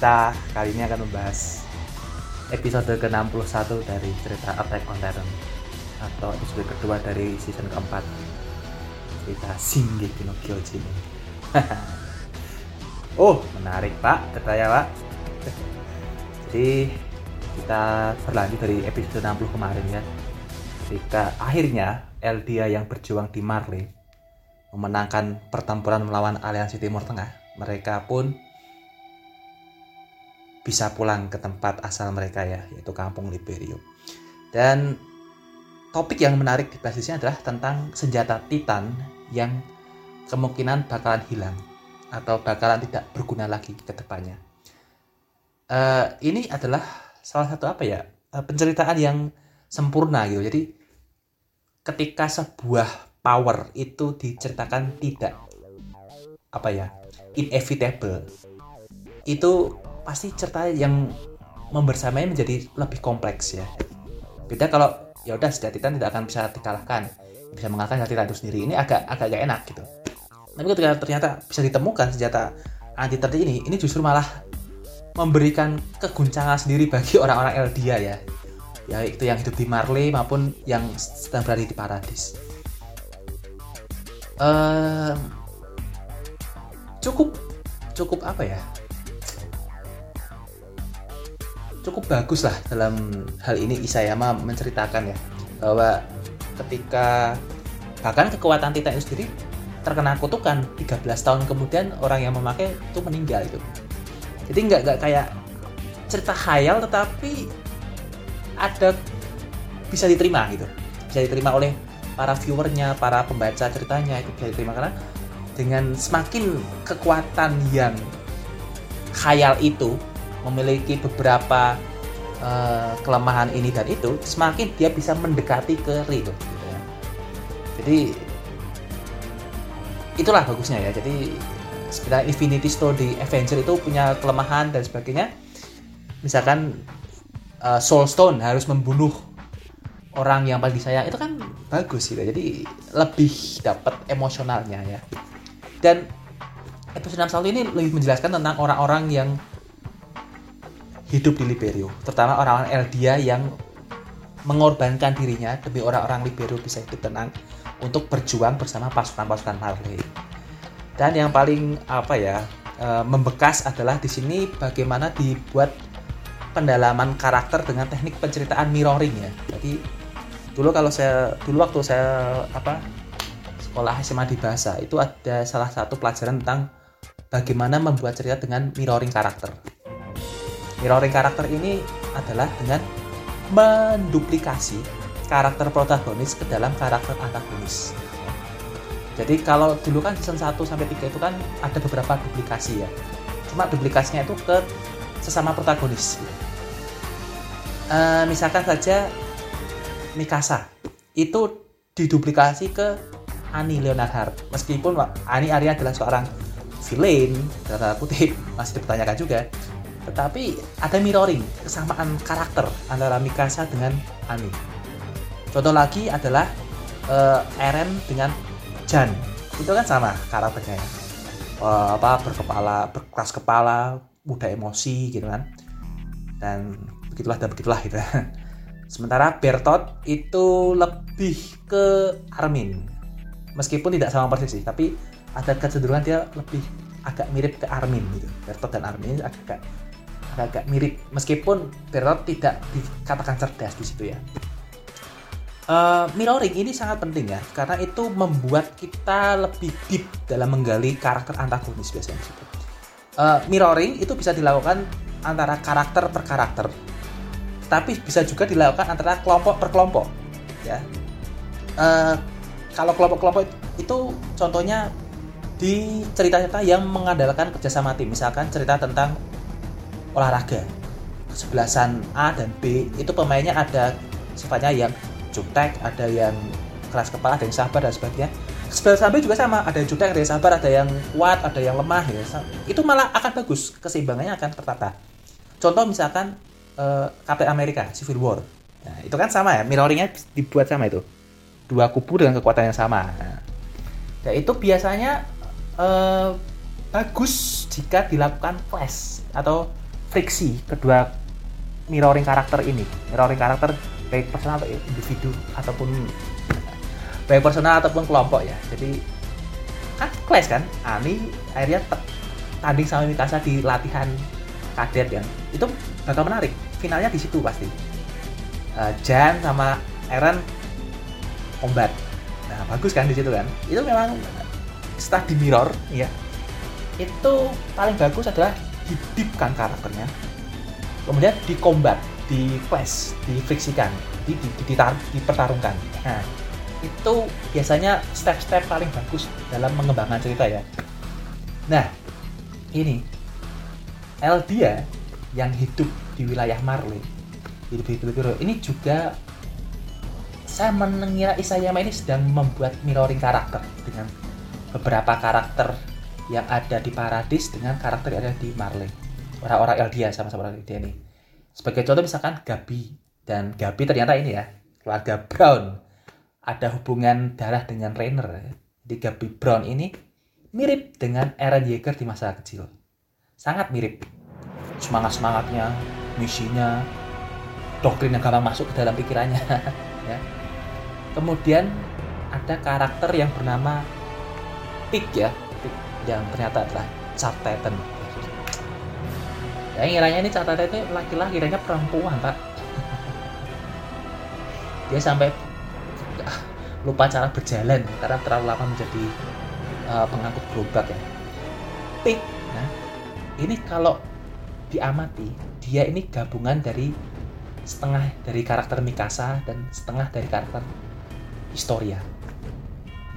Kita kali ini akan membahas episode ke-61 dari cerita Attack on Titan atau episode kedua dari season keempat cerita Shingeki no Kyojin. oh, menarik Pak, katanya Pak. Jadi kita berlanjut dari episode 60 kemarin ya. Ketika akhirnya Eldia yang berjuang di Marley memenangkan pertempuran melawan aliansi Timur Tengah, mereka pun bisa pulang ke tempat asal mereka ya, yaitu kampung Liberio. Dan topik yang menarik di basisnya adalah tentang senjata Titan yang kemungkinan bakalan hilang atau bakalan tidak berguna lagi ke depannya. Uh, ini adalah salah satu apa ya uh, penceritaan yang sempurna gitu. Jadi ketika sebuah power itu diceritakan tidak apa ya inevitable itu pasti cerita yang membersamai menjadi lebih kompleks ya. Beda kalau ya udah senjata Titan tidak akan bisa dikalahkan bisa mengalahkan Titan itu sendiri. Ini agak agak gak enak gitu. Tapi ketika ternyata bisa ditemukan senjata anti Titan ini ini justru malah memberikan keguncangan sendiri bagi orang-orang Eldia ya. Ya itu yang hidup di Marley maupun yang sedang berada di Paradis. Uh, cukup cukup apa ya cukup bagus lah dalam hal ini Isayama menceritakan ya bahwa ketika bahkan kekuatan Titan itu sendiri terkena kutukan 13 tahun kemudian orang yang memakai itu meninggal itu. Jadi nggak nggak kayak cerita khayal tetapi ada bisa diterima gitu. Bisa diterima oleh para viewernya para pembaca ceritanya itu bisa diterima karena dengan semakin kekuatan yang khayal itu memiliki beberapa uh, kelemahan ini dan itu, semakin dia bisa mendekati ke Rio. Gitu ya. Jadi itulah bagusnya ya. Jadi sebenarnya Infinity Stone di Avenger itu punya kelemahan dan sebagainya. Misalkan uh, Soul Stone harus membunuh orang yang paling disayang itu kan bagus gitu. Jadi lebih dapat emosionalnya ya. Dan episode 61 ini lebih menjelaskan tentang orang-orang yang hidup di Liberio, terutama orang-orang Eldia yang mengorbankan dirinya demi orang-orang Liberio bisa hidup tenang untuk berjuang bersama pasukan-pasukan Marley. Dan yang paling apa ya e, membekas adalah di sini bagaimana dibuat pendalaman karakter dengan teknik penceritaan mirroring ya. Jadi dulu kalau saya dulu waktu saya apa sekolah SMA di bahasa itu ada salah satu pelajaran tentang bagaimana membuat cerita dengan mirroring karakter Mirroring karakter ini adalah dengan menduplikasi karakter protagonis ke dalam karakter antagonis. Jadi kalau dulu kan season 1 sampai 3 itu kan ada beberapa duplikasi ya. Cuma duplikasinya itu ke sesama protagonis. Uh, misalkan saja Mikasa itu diduplikasi ke Ani Leonard Meskipun Ani Arya adalah seorang villain, kata kutip masih dipertanyakan juga tetapi ada mirroring, kesamaan karakter antara Mikasa dengan Ani. Contoh lagi adalah uh, Eren dengan Jan. Itu kan sama karakternya. Uh, apa berkepala, berkeras kepala, mudah emosi gitu kan. Dan begitulah dan begitulah gitu. Sementara Bertot itu lebih ke Armin. Meskipun tidak sama persis sih, tapi ada kecenderungan dia lebih agak mirip ke Armin gitu. Bertot dan Armin agak agak mirip meskipun Bertot tidak dikatakan cerdas di situ ya. Uh, mirroring ini sangat penting ya karena itu membuat kita lebih deep dalam menggali karakter antagonis biasanya. Uh, mirroring itu bisa dilakukan antara karakter per karakter, tapi bisa juga dilakukan antara kelompok per kelompok. Ya, uh, kalau kelompok-kelompok itu contohnya di cerita-cerita yang mengandalkan kerjasama tim, misalkan cerita tentang olahraga. Kesebelasan A dan B itu pemainnya ada sifatnya yang jutek ada yang keras kepala ada yang sabar dan sebagainya. Kesebelasan B juga sama ada yang jutek ada yang sabar ada yang kuat ada yang lemah ya. Itu malah akan bagus keseimbangannya akan tertata. Contoh misalkan uh, Captain America Civil War. Nah, itu kan sama ya mirroringnya dibuat sama itu. Dua kubu dengan kekuatan yang sama. Nah, itu biasanya uh, bagus jika dilakukan flash atau friksi kedua mirroring karakter ini. Mirroring karakter baik personal atau individu ataupun baik personal ataupun kelompok ya. Jadi kan clash kan? Ani akhirnya tanding sama Mikasa di latihan kadet kan. Itu bakal menarik. Finalnya di situ pasti. Uh, Jan sama Eren combat nah bagus kan di situ kan? Itu memang setelah di mirror ya itu paling bagus adalah didipkan karakternya kemudian di combat di clash difriksikan di, di, di, dipertarungkan. Nah itu biasanya step-step paling bagus dalam mengembangkan cerita ya. Nah ini Eldia yang hidup di wilayah Marley hidup di hidup ini juga saya mengira Isayama ini sedang membuat mirroring karakter dengan beberapa karakter yang ada di Paradis dengan karakter yang ada di Marley. Orang-orang Eldia sama-sama orang Eldia ini. Sebagai contoh misalkan Gabi. Dan Gabi ternyata ini ya keluarga Brown. Ada hubungan darah dengan Rainer di Gabi Brown ini mirip dengan Eren Yeager di masa kecil. Sangat mirip. Semangat semangatnya misinya doktrin yang gampang masuk ke dalam pikirannya ya. Kemudian ada karakter yang bernama Pig ya yang ternyata adalah Charteten ya ngiranya ini Charteten itu laki-laki kiranya perempuan pak. Dia sampai ah, lupa cara berjalan karena terlalu lama menjadi uh, pengangkut gerobak ya. Pik nah ini kalau diamati dia ini gabungan dari setengah dari karakter Mikasa dan setengah dari karakter Historia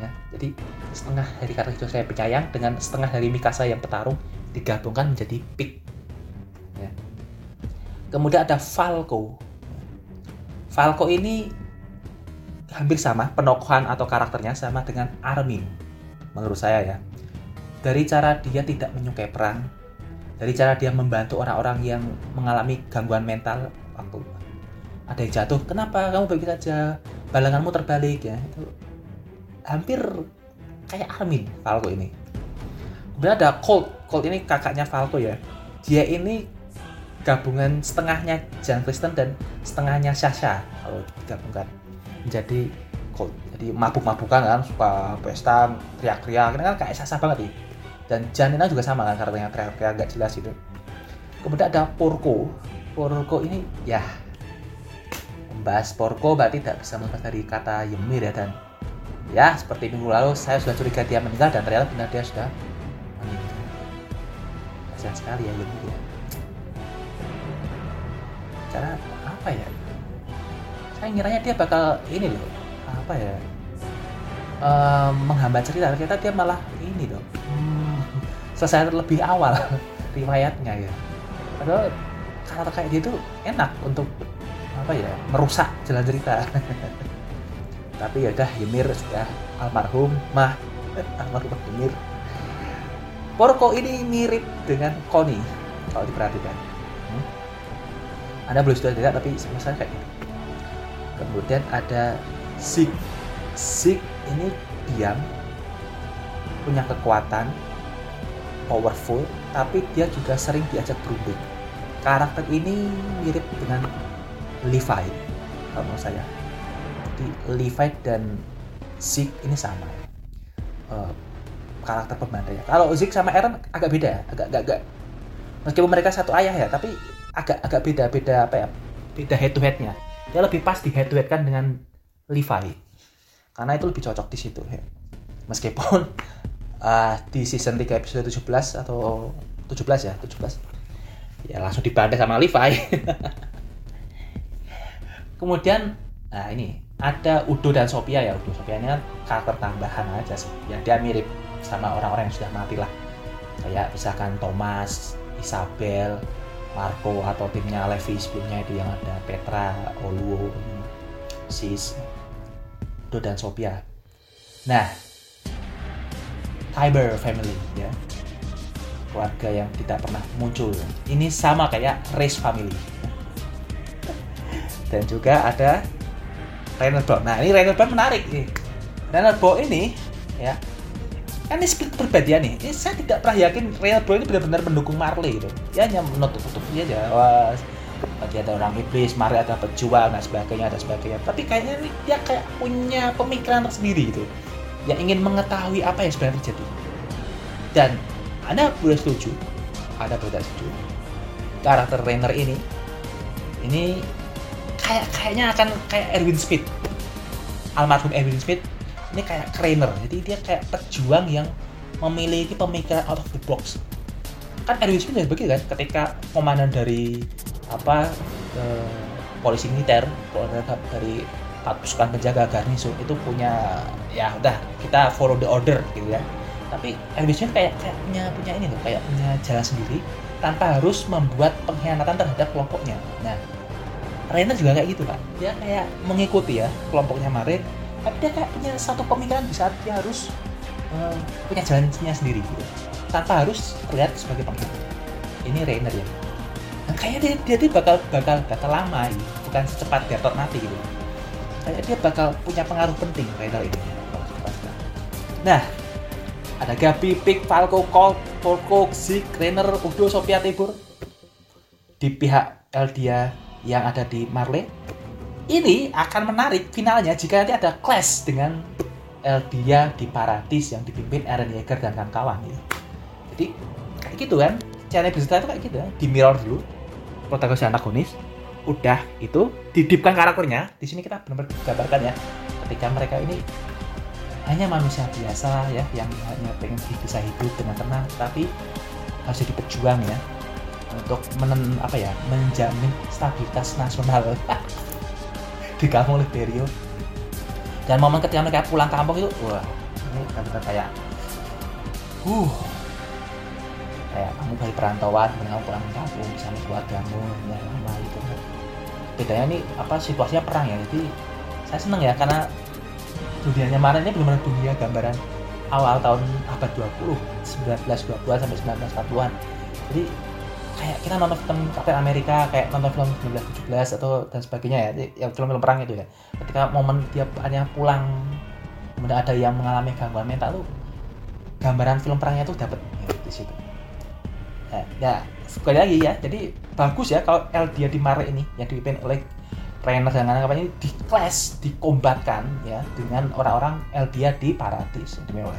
ya. Jadi setengah dari karakter itu saya penyayang dengan setengah dari Mikasa yang petarung digabungkan menjadi Pick ya. kemudian ada Falco. Falco ini hampir sama penokohan atau karakternya sama dengan Armin menurut saya ya. Dari cara dia tidak menyukai perang dari cara dia membantu orang-orang yang mengalami gangguan mental waktu ada yang jatuh kenapa kamu baik saja? Balanganmu terbalik ya. Itu hampir kayak Armin Falco ini. Kemudian ada Colt Colt ini kakaknya Falco ya. Dia ini gabungan setengahnya Jan Kristen dan setengahnya Sasha kalau digabungkan menjadi Colt. Jadi mabuk-mabukan kan suka pesta teriak-teriak ini kan kayak Sasha banget nih dan Jan ini juga sama kan karakternya teriak-teriak agak jelas itu kemudian ada Porco. Porco ini ya membahas Porco berarti tidak bisa melepas dari kata Ymir ya dan ya seperti minggu lalu saya sudah curiga dia meninggal dan ternyata benar dia sudah meninggal. Kasihan sekali ya Ymir ya. Cara apa ya? Saya ngiranya dia bakal ini loh apa ya? Um, menghambat cerita. Ternyata dia malah ini loh hmm, selesai lebih awal riwayatnya ya. Padahal karakter kayak dia tuh enak untuk apa ya merusak jalan cerita tapi ya udah Ymir sudah. Almarhum mah almarhum Ymir Porco ini mirip dengan Koni kalau diperhatikan. Hmm? Anda belum sudah lihat tapi saya kayak gitu. Kemudian ada Sig Sig ini diam punya kekuatan powerful tapi dia juga sering diajak berunding. Karakter ini mirip dengan Levi kalau saya jadi Levi dan Zeke ini sama. Uh, karakter pembantainya kalau Zeke sama Eren agak beda ya agak agak, agak. Meskipun mereka satu ayah ya tapi agak agak beda beda apa ya? Beda head to headnya dia lebih pas di head to head kan dengan Levi. Karena itu lebih cocok di situ ya. meskipun uh, di season 3 episode 17 atau 17 ya 17 ya langsung dibantai sama Levi. Kemudian nah ini ada Udo dan Sophia ya Udo Sophia ini kan karakter tambahan aja sih. Yang dia mirip sama orang-orang yang sudah mati lah. Kayak misalkan Thomas Isabel Marco atau timnya Levi sebelumnya itu yang ada Petra Oluo Sis Udo dan Sophia. Nah Kyber family ya. Keluarga yang tidak pernah muncul. Ini sama kayak race family. Dan juga ada Rainer Brown. Nah ini Rainer Brown menarik nih. Rainer Brown ini ya kan ini split berbeda ya nih. Ini saya tidak pernah yakin Real Bro ini benar-benar mendukung Marley gitu ya hanya menutup-tutup dia aja. Wah ada orang iblis Marley ada pejuang dan sebagainya dan sebagainya. Tapi kayaknya ini dia kayak punya pemikiran tersendiri gitu. Yang ingin mengetahui apa yang sebenarnya terjadi. Dan anda boleh setuju ada beda setuju. Karakter Rainer ini ini kayak kayaknya akan kayak Erwin Smith. Almarhum Erwin Smith ini kayak trainer. Jadi dia kayak pejuang yang memiliki pemikiran out of the box. Kan Erwin Smith juga begitu kan ketika komandan dari apa eh, polisi militer dari pasukan penjaga garnison itu punya ya udah kita follow the order gitu ya. Tapi Erwin Smith kayak kayak punya punya ini loh kayak punya jalan sendiri tanpa harus membuat pengkhianatan terhadap kelompoknya. Nah Rainer juga kayak gitu kan dia kayak mengikuti ya kelompoknya Mare. Tapi dia kayak punya satu pemikiran di saat dia harus uh, punya jalannya sendiri gitu tanpa harus terlihat sebagai pengikut ini Rainer ya. Nah, kayaknya dia, dia, dia bakal bakal bakal lama gitu. bukan secepat Gatot mati gitu. Kayaknya dia bakal punya pengaruh penting Rainer ini. Nah ada Gabi, Pick, Falco, Colt, Porco, Zik, Rainer, Udo, Sophia Tibur di pihak Eldia yang ada di Marley ini akan menarik finalnya jika nanti ada clash dengan Eldia di Paradis yang dipimpin Eren Yeager dan kawan-kawan gitu. Jadi kayak gitu kan, cara bercerita itu kayak gitu ya, di mirror dulu protagonis antagonis, udah itu didipkan karakternya. Di sini kita benar-benar gambarkan ya, ketika mereka ini hanya manusia biasa ya yang hanya pengen bisa hidup dengan tenang, tapi harus jadi pejuang ya untuk menen, apa ya menjamin stabilitas nasional. Di kampung Liberio dan momen ketika mereka pulang kampung itu wah ini benar-benar kayak uh kayak kamu dari perantauan kemudian kamu pulang kampung bersama keluargamu ya lama itu. Bedanya nih apa situasinya perang ya. Jadi saya seneng ya karena dunianya mana ini belum benar dunia gambaran awal tahun abad 20 1920 sampai 1940-an jadi kayak kita nonton film Captain Amerika kayak nonton film 1917 atau dan sebagainya ya yang film-film perang itu ya. Ketika momen dia hanya pulang kemudian ada yang mengalami gangguan mental tuh gambaran film perangnya tuh dapat ya, di situ. Ya, ya sekali lagi ya jadi bagus ya kalau El dia di Mare ini yang dipimpin oleh trainer dan kawan ini di clash dikombatkan ya dengan orang-orang El dia di Paradis di Mirror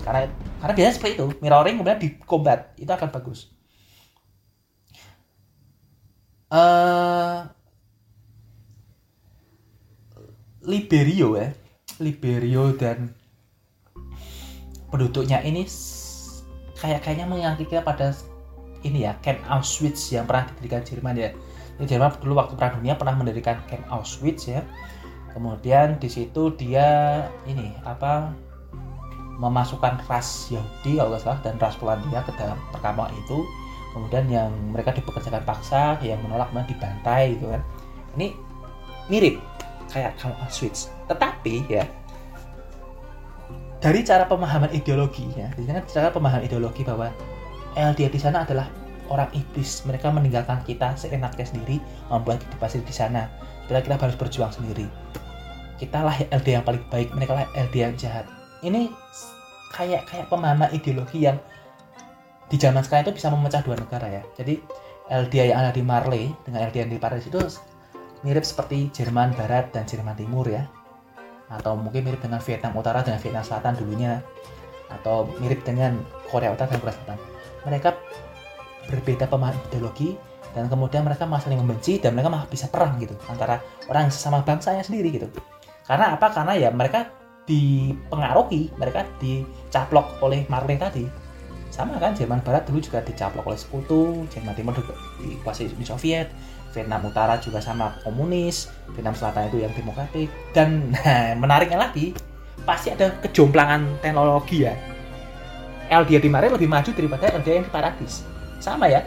karena karena biasanya seperti itu mirroring kemudian dikombat itu akan bagus uh, Liberio ya. Liberio dan penduduknya ini kayak kayaknya mengangkat kita pada ini ya camp Auschwitz yang pernah didirikan Jerman ya. Ini Jerman dulu waktu perang dunia pernah mendirikan camp Auschwitz ya. Kemudian di situ dia ini apa memasukkan ras Yahudi kalau salah dan ras Polandia ke dalam perkampungan itu kemudian yang mereka dipekerjakan paksa yang menolak kemudian dibantai gitu kan. Ini mirip kayak kamu Auschwitz. Tetapi ya dari cara pemahaman ideologinya di sana cara pemahaman ideologi bahwa LDR di sana adalah orang iblis. Mereka meninggalkan kita seenaknya sendiri membuat kita pasti di sana. Sebenarnya kita harus berjuang sendiri. Kita lah LD yang paling baik mereka lah LD yang jahat. Ini kayak kayak pemahaman ideologi yang di zaman sekarang itu bisa memecah dua negara ya. Jadi LDA yang ada di Marley dengan LDA yang di Paris itu mirip seperti Jerman Barat dan Jerman Timur ya. Atau mungkin mirip dengan Vietnam Utara dengan Vietnam Selatan dulunya. Atau mirip dengan Korea Utara dan Korea Selatan. Mereka berbeda pemahaman ideologi dan kemudian mereka malah saling membenci dan mereka malah bisa perang gitu antara orang sesama bangsanya sendiri gitu. Karena apa? Karena ya mereka dipengaruhi, mereka dicaplok oleh Marley tadi sama kan Jerman Barat dulu juga dicaplok oleh sekutu Jerman Timur juga dikuasai Uni Soviet Vietnam Utara juga sama komunis Vietnam Selatan itu yang demokratik. Dan nah, menariknya lagi pasti ada kejomplangan teknologi ya. LDR di Mare lebih maju daripada LDR yang di Paradis. Sama ya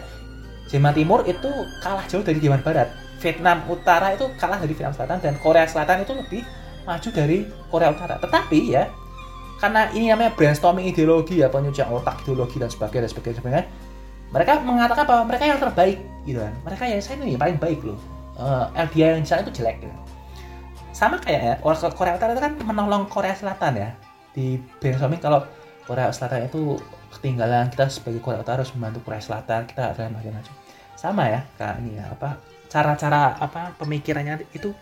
Jerman Timur itu kalah jauh dari Jerman Barat. Vietnam Utara itu kalah dari Vietnam Selatan dan Korea Selatan itu lebih maju dari Korea Utara. Tetapi ya karena ini namanya brainstorming ideologi ya penyucian otak ideologi dan sebagainya dan sebagainya, sebagainya. Mereka mengatakan bahwa mereka yang terbaik gitu kan. Mereka yang saya ini paling baik loh. Uh, eh, LDA yang di sana itu jelek gitu. sama kayak ya orang Korea Utara itu kan menolong Korea Selatan ya. Di brainstorming kalau Korea Selatan itu ketinggalan kita sebagai Korea Utara harus membantu Korea Selatan kita ada macam-macam. Sama ya kayak ini ya apa cara-cara apa pemikirannya itu.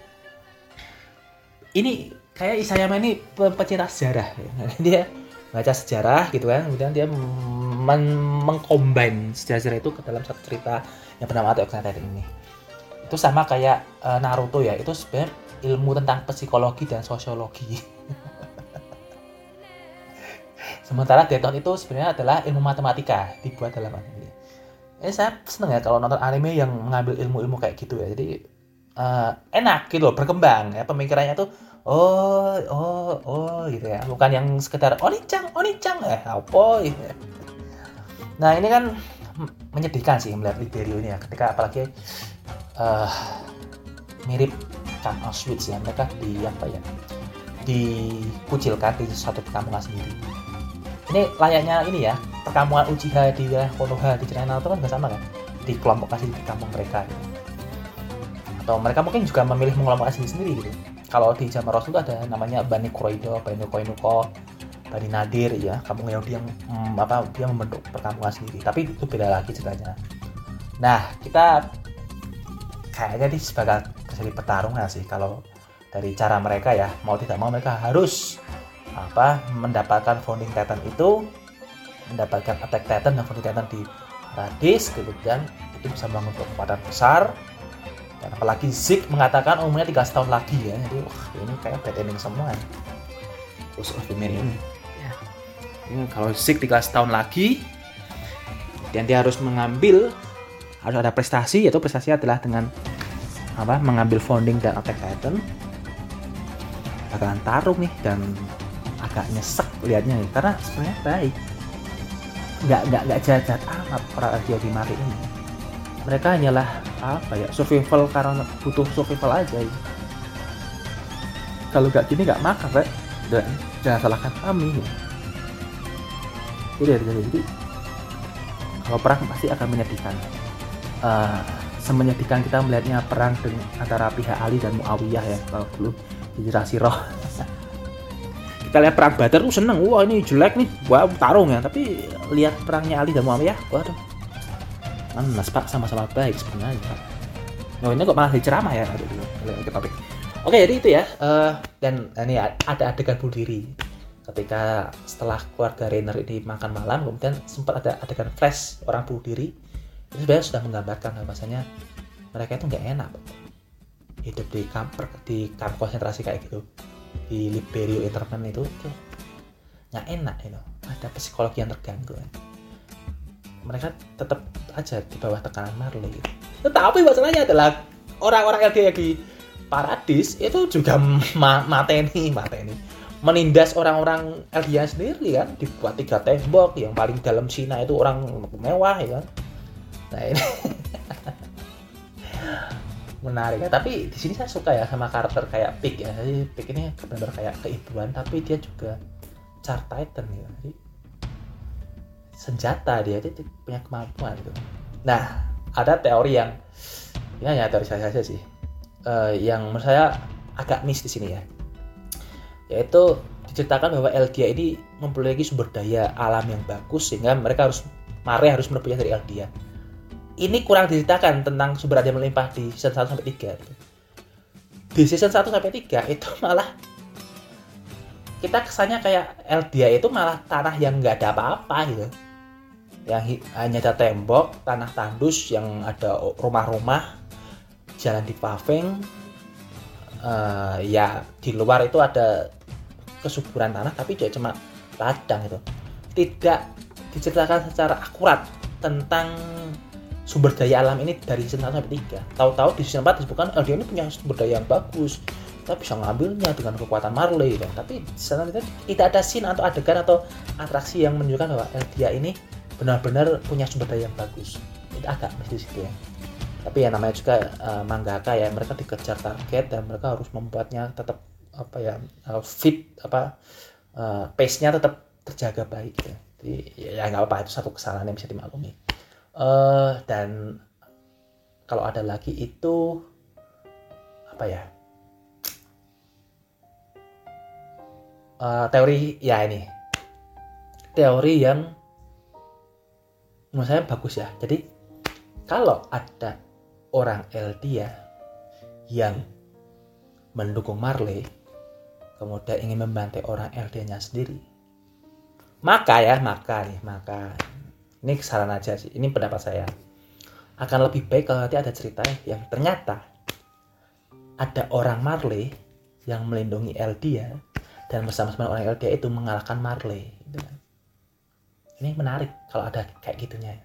Ini kayak Isayama ini pe- pecinta sejarah. Ya. dia baca sejarah gitu kan kemudian dia men- mengcombine sejarah itu ke dalam satu cerita yang bernama Attack on ini. Itu sama kayak eh, Naruto ya itu sebenarnya ilmu tentang psikologi dan sosiologi. Sementara Death Note itu sebenarnya adalah ilmu matematika dibuat dalam anime ini. Saya seneng ya kalau nonton anime yang mengambil ilmu-ilmu kayak gitu ya. Jadi eh, enak gitu loh berkembang ya pemikirannya tuh oh oh oh gitu ya. Bukan yang sekedar onicang onicang eh apa gitu ya. nah ini kan menyedihkan sih melihat Liberio ini ya ketika apalagi eh mirip Kang Auschwitz ya mereka di apa ya dikucilkan di suatu perkampungan sendiri. Ini layaknya ini ya perkampungan Uchiha di wilayah Konoha di China itu kan nggak sama kan? Di kelompok kasih di kampung mereka gitu. atau mereka mungkin juga memilih mengelompokkan sendiri sendiri gitu kalau di zaman Rasul ada namanya Bani Quraido, Bani Koinuko, Bani Nadir ya. Kampung Yahudi yang hmm, apa dia membentuk perkampungan sendiri. Tapi itu beda lagi ceritanya. Nah kita kayaknya di sebagai terjadi pertarungan sih kalau dari cara mereka ya. Mau tidak mau mereka harus apa mendapatkan founding titan itu mendapatkan attack titan dan founding titan di Radis kemudian itu bisa membangun kekuatan besar dan apalagi Zik mengatakan umurnya 3 tahun lagi ya. Jadi wah ini kayak bad ending semua terus of the Mary ini ya. ini kalau Zik 3 tahun lagi dan dia harus mengambil harus ada prestasi yaitu prestasi adalah dengan apa mengambil founding dan attack titan. Bakalan taruh nih dan agak nyesek liatnya nih. Karena sebenarnya baik. Nggak nggak nggak jahat amat para dia di mari ini. Mereka hanyalah apa ya? Survival karena butuh survival aja ya. kalau nggak gini nggak makan rek. Dan jangan salahkan kami. Ya. jadi jadi, kalau perang pasti akan menyedihkan. Eh, semenyedihkan kita melihatnya perang dengan antara pihak Ali dan Muawiyah ya kalau dulu hijrah siroh kita lihat perang Badar tuh seneng. Wah ini jelek nih. Wah tarung ya. Tapi lihat perangnya Ali dan Muawiyah waduh Manas pak sama-sama baik sebenarnya. Oh ini kok malah diceramah ya? Aduh, aduh, oke jadi itu ya Eh, dan ini ada adegan bunuh diri. Ketika setelah keluarga Rainer ini makan malam kemudian sempat ada adegan flash orang bunuh diri. Itu sebenarnya sudah menggambarkan bahwasanya mereka itu nggak enak. Hidup di kamper di kamp konsentrasi kayak gitu. Di Liberio Interment itu nggak enak itu ada psikologi yang terganggu kan. Mereka tetap aja di bawah tekanan Marley. Tetapi masalahnya adalah orang-orang LDA di Paradis itu juga ma mateni mateni. Menindas orang-orang LDA sendiri kan? Dibuat tiga tembok yang paling dalam Cina itu orang mewah ya kan? Nah ini menarik ya. Tapi di sini saya suka ya sama karakter kayak Pig ya. Jadi Pig ini benar-benar kayak keibuan tapi dia juga char titan gitu jadi senjata dia dia punya kemampuan gitu nah ada teori yang ini hanya teori saya saja sih Eh, yang menurut saya agak miss di sini ya yaitu diceritakan bahwa Eldia ini memiliki sumber daya alam yang bagus sehingga mereka harus Mare harus merebutnya dari Eldia ini kurang diceritakan tentang sumber daya melimpah di season 1 sampai 3 gitu. Di season 1 sampai 3 itu malah kita kesannya kayak Eldia itu malah tanah yang nggak ada apa-apa gitu. Yang hanya ada tembok, tanah tandus yang ada rumah-rumah, jalan di paving. Eh, ya di luar itu ada kesuburan tanah tapi dia cuma ladang itu. Tidak diceritakan secara akurat tentang sumber daya alam ini dari season 1 sampai 3 tahu-tahu di season 4 disebutkan Eldia ini punya sumber daya yang bagus kita bisa ngambilnya dengan kekuatan Marley kan tapi di sana itu tidak ada scene atau adegan atau atraksi yang menunjukkan bahwa Eldia ini benar-benar punya sumber daya yang bagus. Itu agak mesti situ ya. Tapi ya namanya juga eh, mangaka ya mereka dikejar target dan mereka harus membuatnya tetap apa ya eh, fit apa eh, pace-nya tetap terjaga baik ya. Jadi ya nggak apa-apa itu satu kesalahan yang bisa dimaklumi. Eh dan kalau ada lagi itu apa ya Eh, teori ya ini. Teori yang menurut saya bagus ya. Jadi kalau ada orang Eldia yang mendukung Marley kemudian ingin membantai orang LD-nya sendiri maka ya maka nih maka ini kesalahan aja sih. Ini pendapat saya. Akan lebih baik kalau nanti ada cerita yang ternyata ada orang Marley yang melindungi Eldia dan bersama-sama orang Eldia itu mengalahkan Marley gitu kan. Ini menarik kalau ada kayak gitunya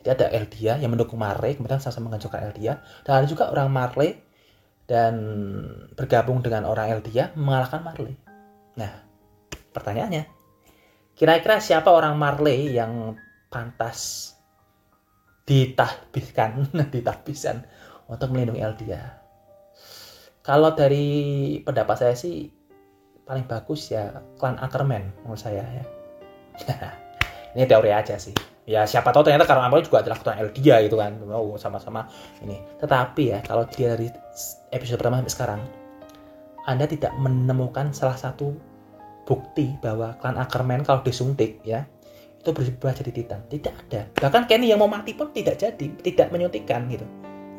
jadi ada Eldia yang mendukung Marley kemudian sama-sama menghancurkan Eldia. Dan ada juga orang Marley dan bergabung dengan orang Eldia mengalahkan Marley. Nah pertanyaannya kira-kira siapa orang Marley yang pantas ditahbiskan ditahbiskan untuk melindungi Eldia? Kalau dari pendapat saya sih paling bagus ya klan Ackerman menurut saya ya ini teori aja sih ya siapa tahu ternyata karena Ackerman juga adalah keturunan Eldia gitu kan oh sama-sama ini tetapi ya kalau dia dari episode pertama sampai sekarang anda tidak menemukan salah satu bukti bahwa klan Ackerman kalau disuntik ya itu berubah jadi Titan. Tidak ada. Bahkan Kenny yang mau mati pun tidak jadi, tidak menyuntikkan gitu.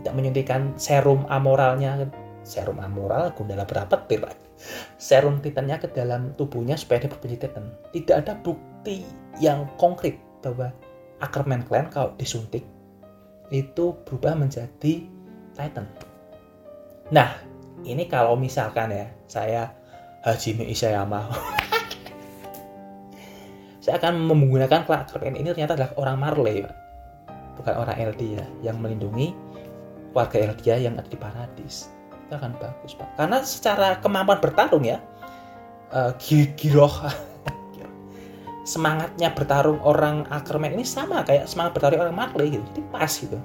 Tidak menyuntikkan serum amoralnya, serum amoral Gundala berapa Pak. Serum Titannya ke dalam tubuhnya supaya dia berbenci Titan. Tidak ada bukti yang konkret bahwa Ackerman clan kalau disuntik itu berubah menjadi Titan. Nah, ini kalau misalkan ya saya Hajime Isayama saya akan menggunakan Kent ini ternyata adalah orang Marley Pak. bukan orang Eldia yang melindungi warga Eldia yang ada di Paradis itu akan bagus Pak. Karena secara kemampuan bertarung ya uh, giroh semangatnya bertarung orang Ackerman ini sama kayak semangat bertarung orang Marley gitu. Jadi pas gitu.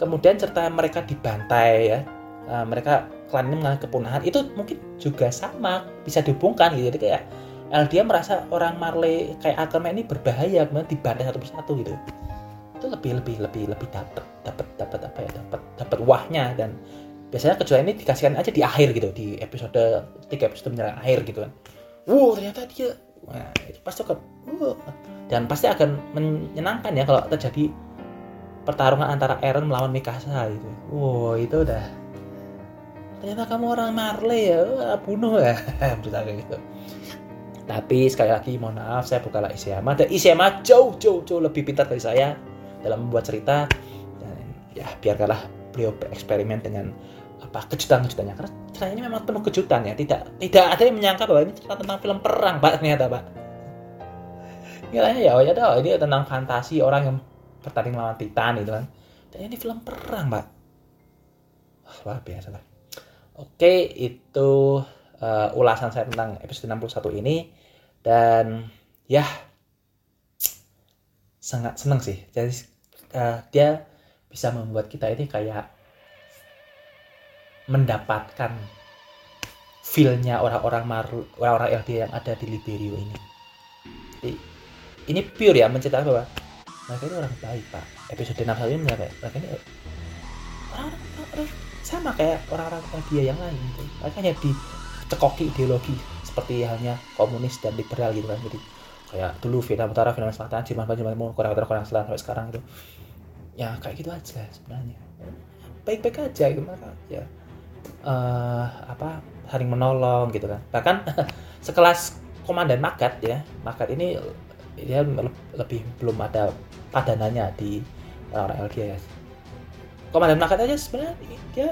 Kemudian serta mereka dibantai ya uh, mereka klan ini mengalami kepunahan itu mungkin juga sama bisa dihubungkan gitu. Jadi kayak dia merasa orang Marley kayak Ackerman ini berbahaya kemudian dibantai satu persatu gitu. Itu lebih lebih lebih lebih dapat dapat dapat apa ya dapat dapat wahnya dan biasanya kejuaraan ini dikasihkan aja di akhir gitu di episode tiga episode menyerang akhir gitu kan. Wow ternyata dia wah itu pasti akan wow. dan pasti akan menyenangkan ya kalau terjadi pertarungan antara Aaron melawan Mikasa gitu. Wow itu udah ternyata kamu orang Marley ya bunuh ya kayak gitu. Tapi sekali lagi mohon maaf saya bukanlah Isayama. Dan Isayama jauh jauh jauh lebih pintar dari saya dalam membuat cerita. Dan ya biarkanlah beliau bereksperimen dengan apa kejutan-kejutannya. Karena cerita ini memang penuh kejutan ya. Tidak tidak ada yang menyangka bahwa ini cerita tentang film perang pak ternyata pak. Kiranya ya oh ya dah ini tentang fantasi orang yang bertanding melawan Titan itu kan. Dan ini film perang pak. Luar biasa lah oke itu uh, ulasan saya tentang episode 61 ini. Dan ya sangat senang sih. Jadi uh, dia bisa membuat kita ini kayak mendapatkan feelnya orang-orang orang-orang LD yang ada di Liberio ini. Jadi ini pure ya menceritakan bahwa mereka ini orang baik pak. Episode 61 ini mereka, ini orang, orang, orang sama kayak orang-orang dia yang lain gitu. mereka hanya dicekoki ideologi seperti halnya komunis dan liberal gitu kan. Jadi kayak dulu Vietnam Utara, Vietnam Selatan, Jerman, Jerman Korea Utara, Korea Selatan sampai sekarang itu ya kayak gitu aja sebenarnya. Baik-baik aja gitu. Mereka ya uh, apa saling menolong gitu kan. Bahkan sekelas komandan Makat ya Makat ini dia lebih belum ada padanannya di orang LGS komandan Makat aja sebenarnya dia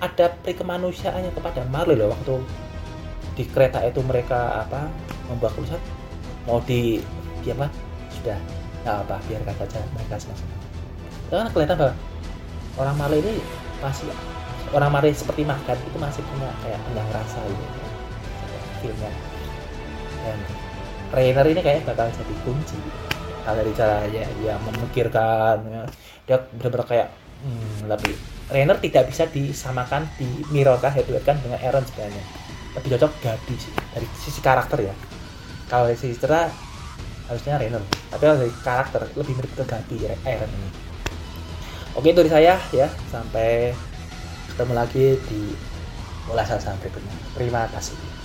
ada perikemanusiaannya kepada Marley loh waktu di kereta itu mereka apa membuat keputusan mau di apa sudah nggak apa biarkan saja mereka sama-sama karena kelihatan bahwa orang Malay ini masih orang Malay seperti makan itu masih punya kayak punya rasa gitu filmnya dan trainer ini kayak bakal jadi kunci. Kalau dari caranya dia memikirkan ya. dia benar-benar kayak hmm, lebih Rainer tidak bisa disamakan di head kan dengan Aaron sebenarnya. Lebih cocok Gabi sih dari sisi karakter ya. Kalau dari sisi cerita harusnya Rainer. Tapi kalau dari karakter lebih mirip ke Gabi Aaron ini oke itu dari saya ya. Sampai ketemu lagi di ulasan berikutnya terima kasih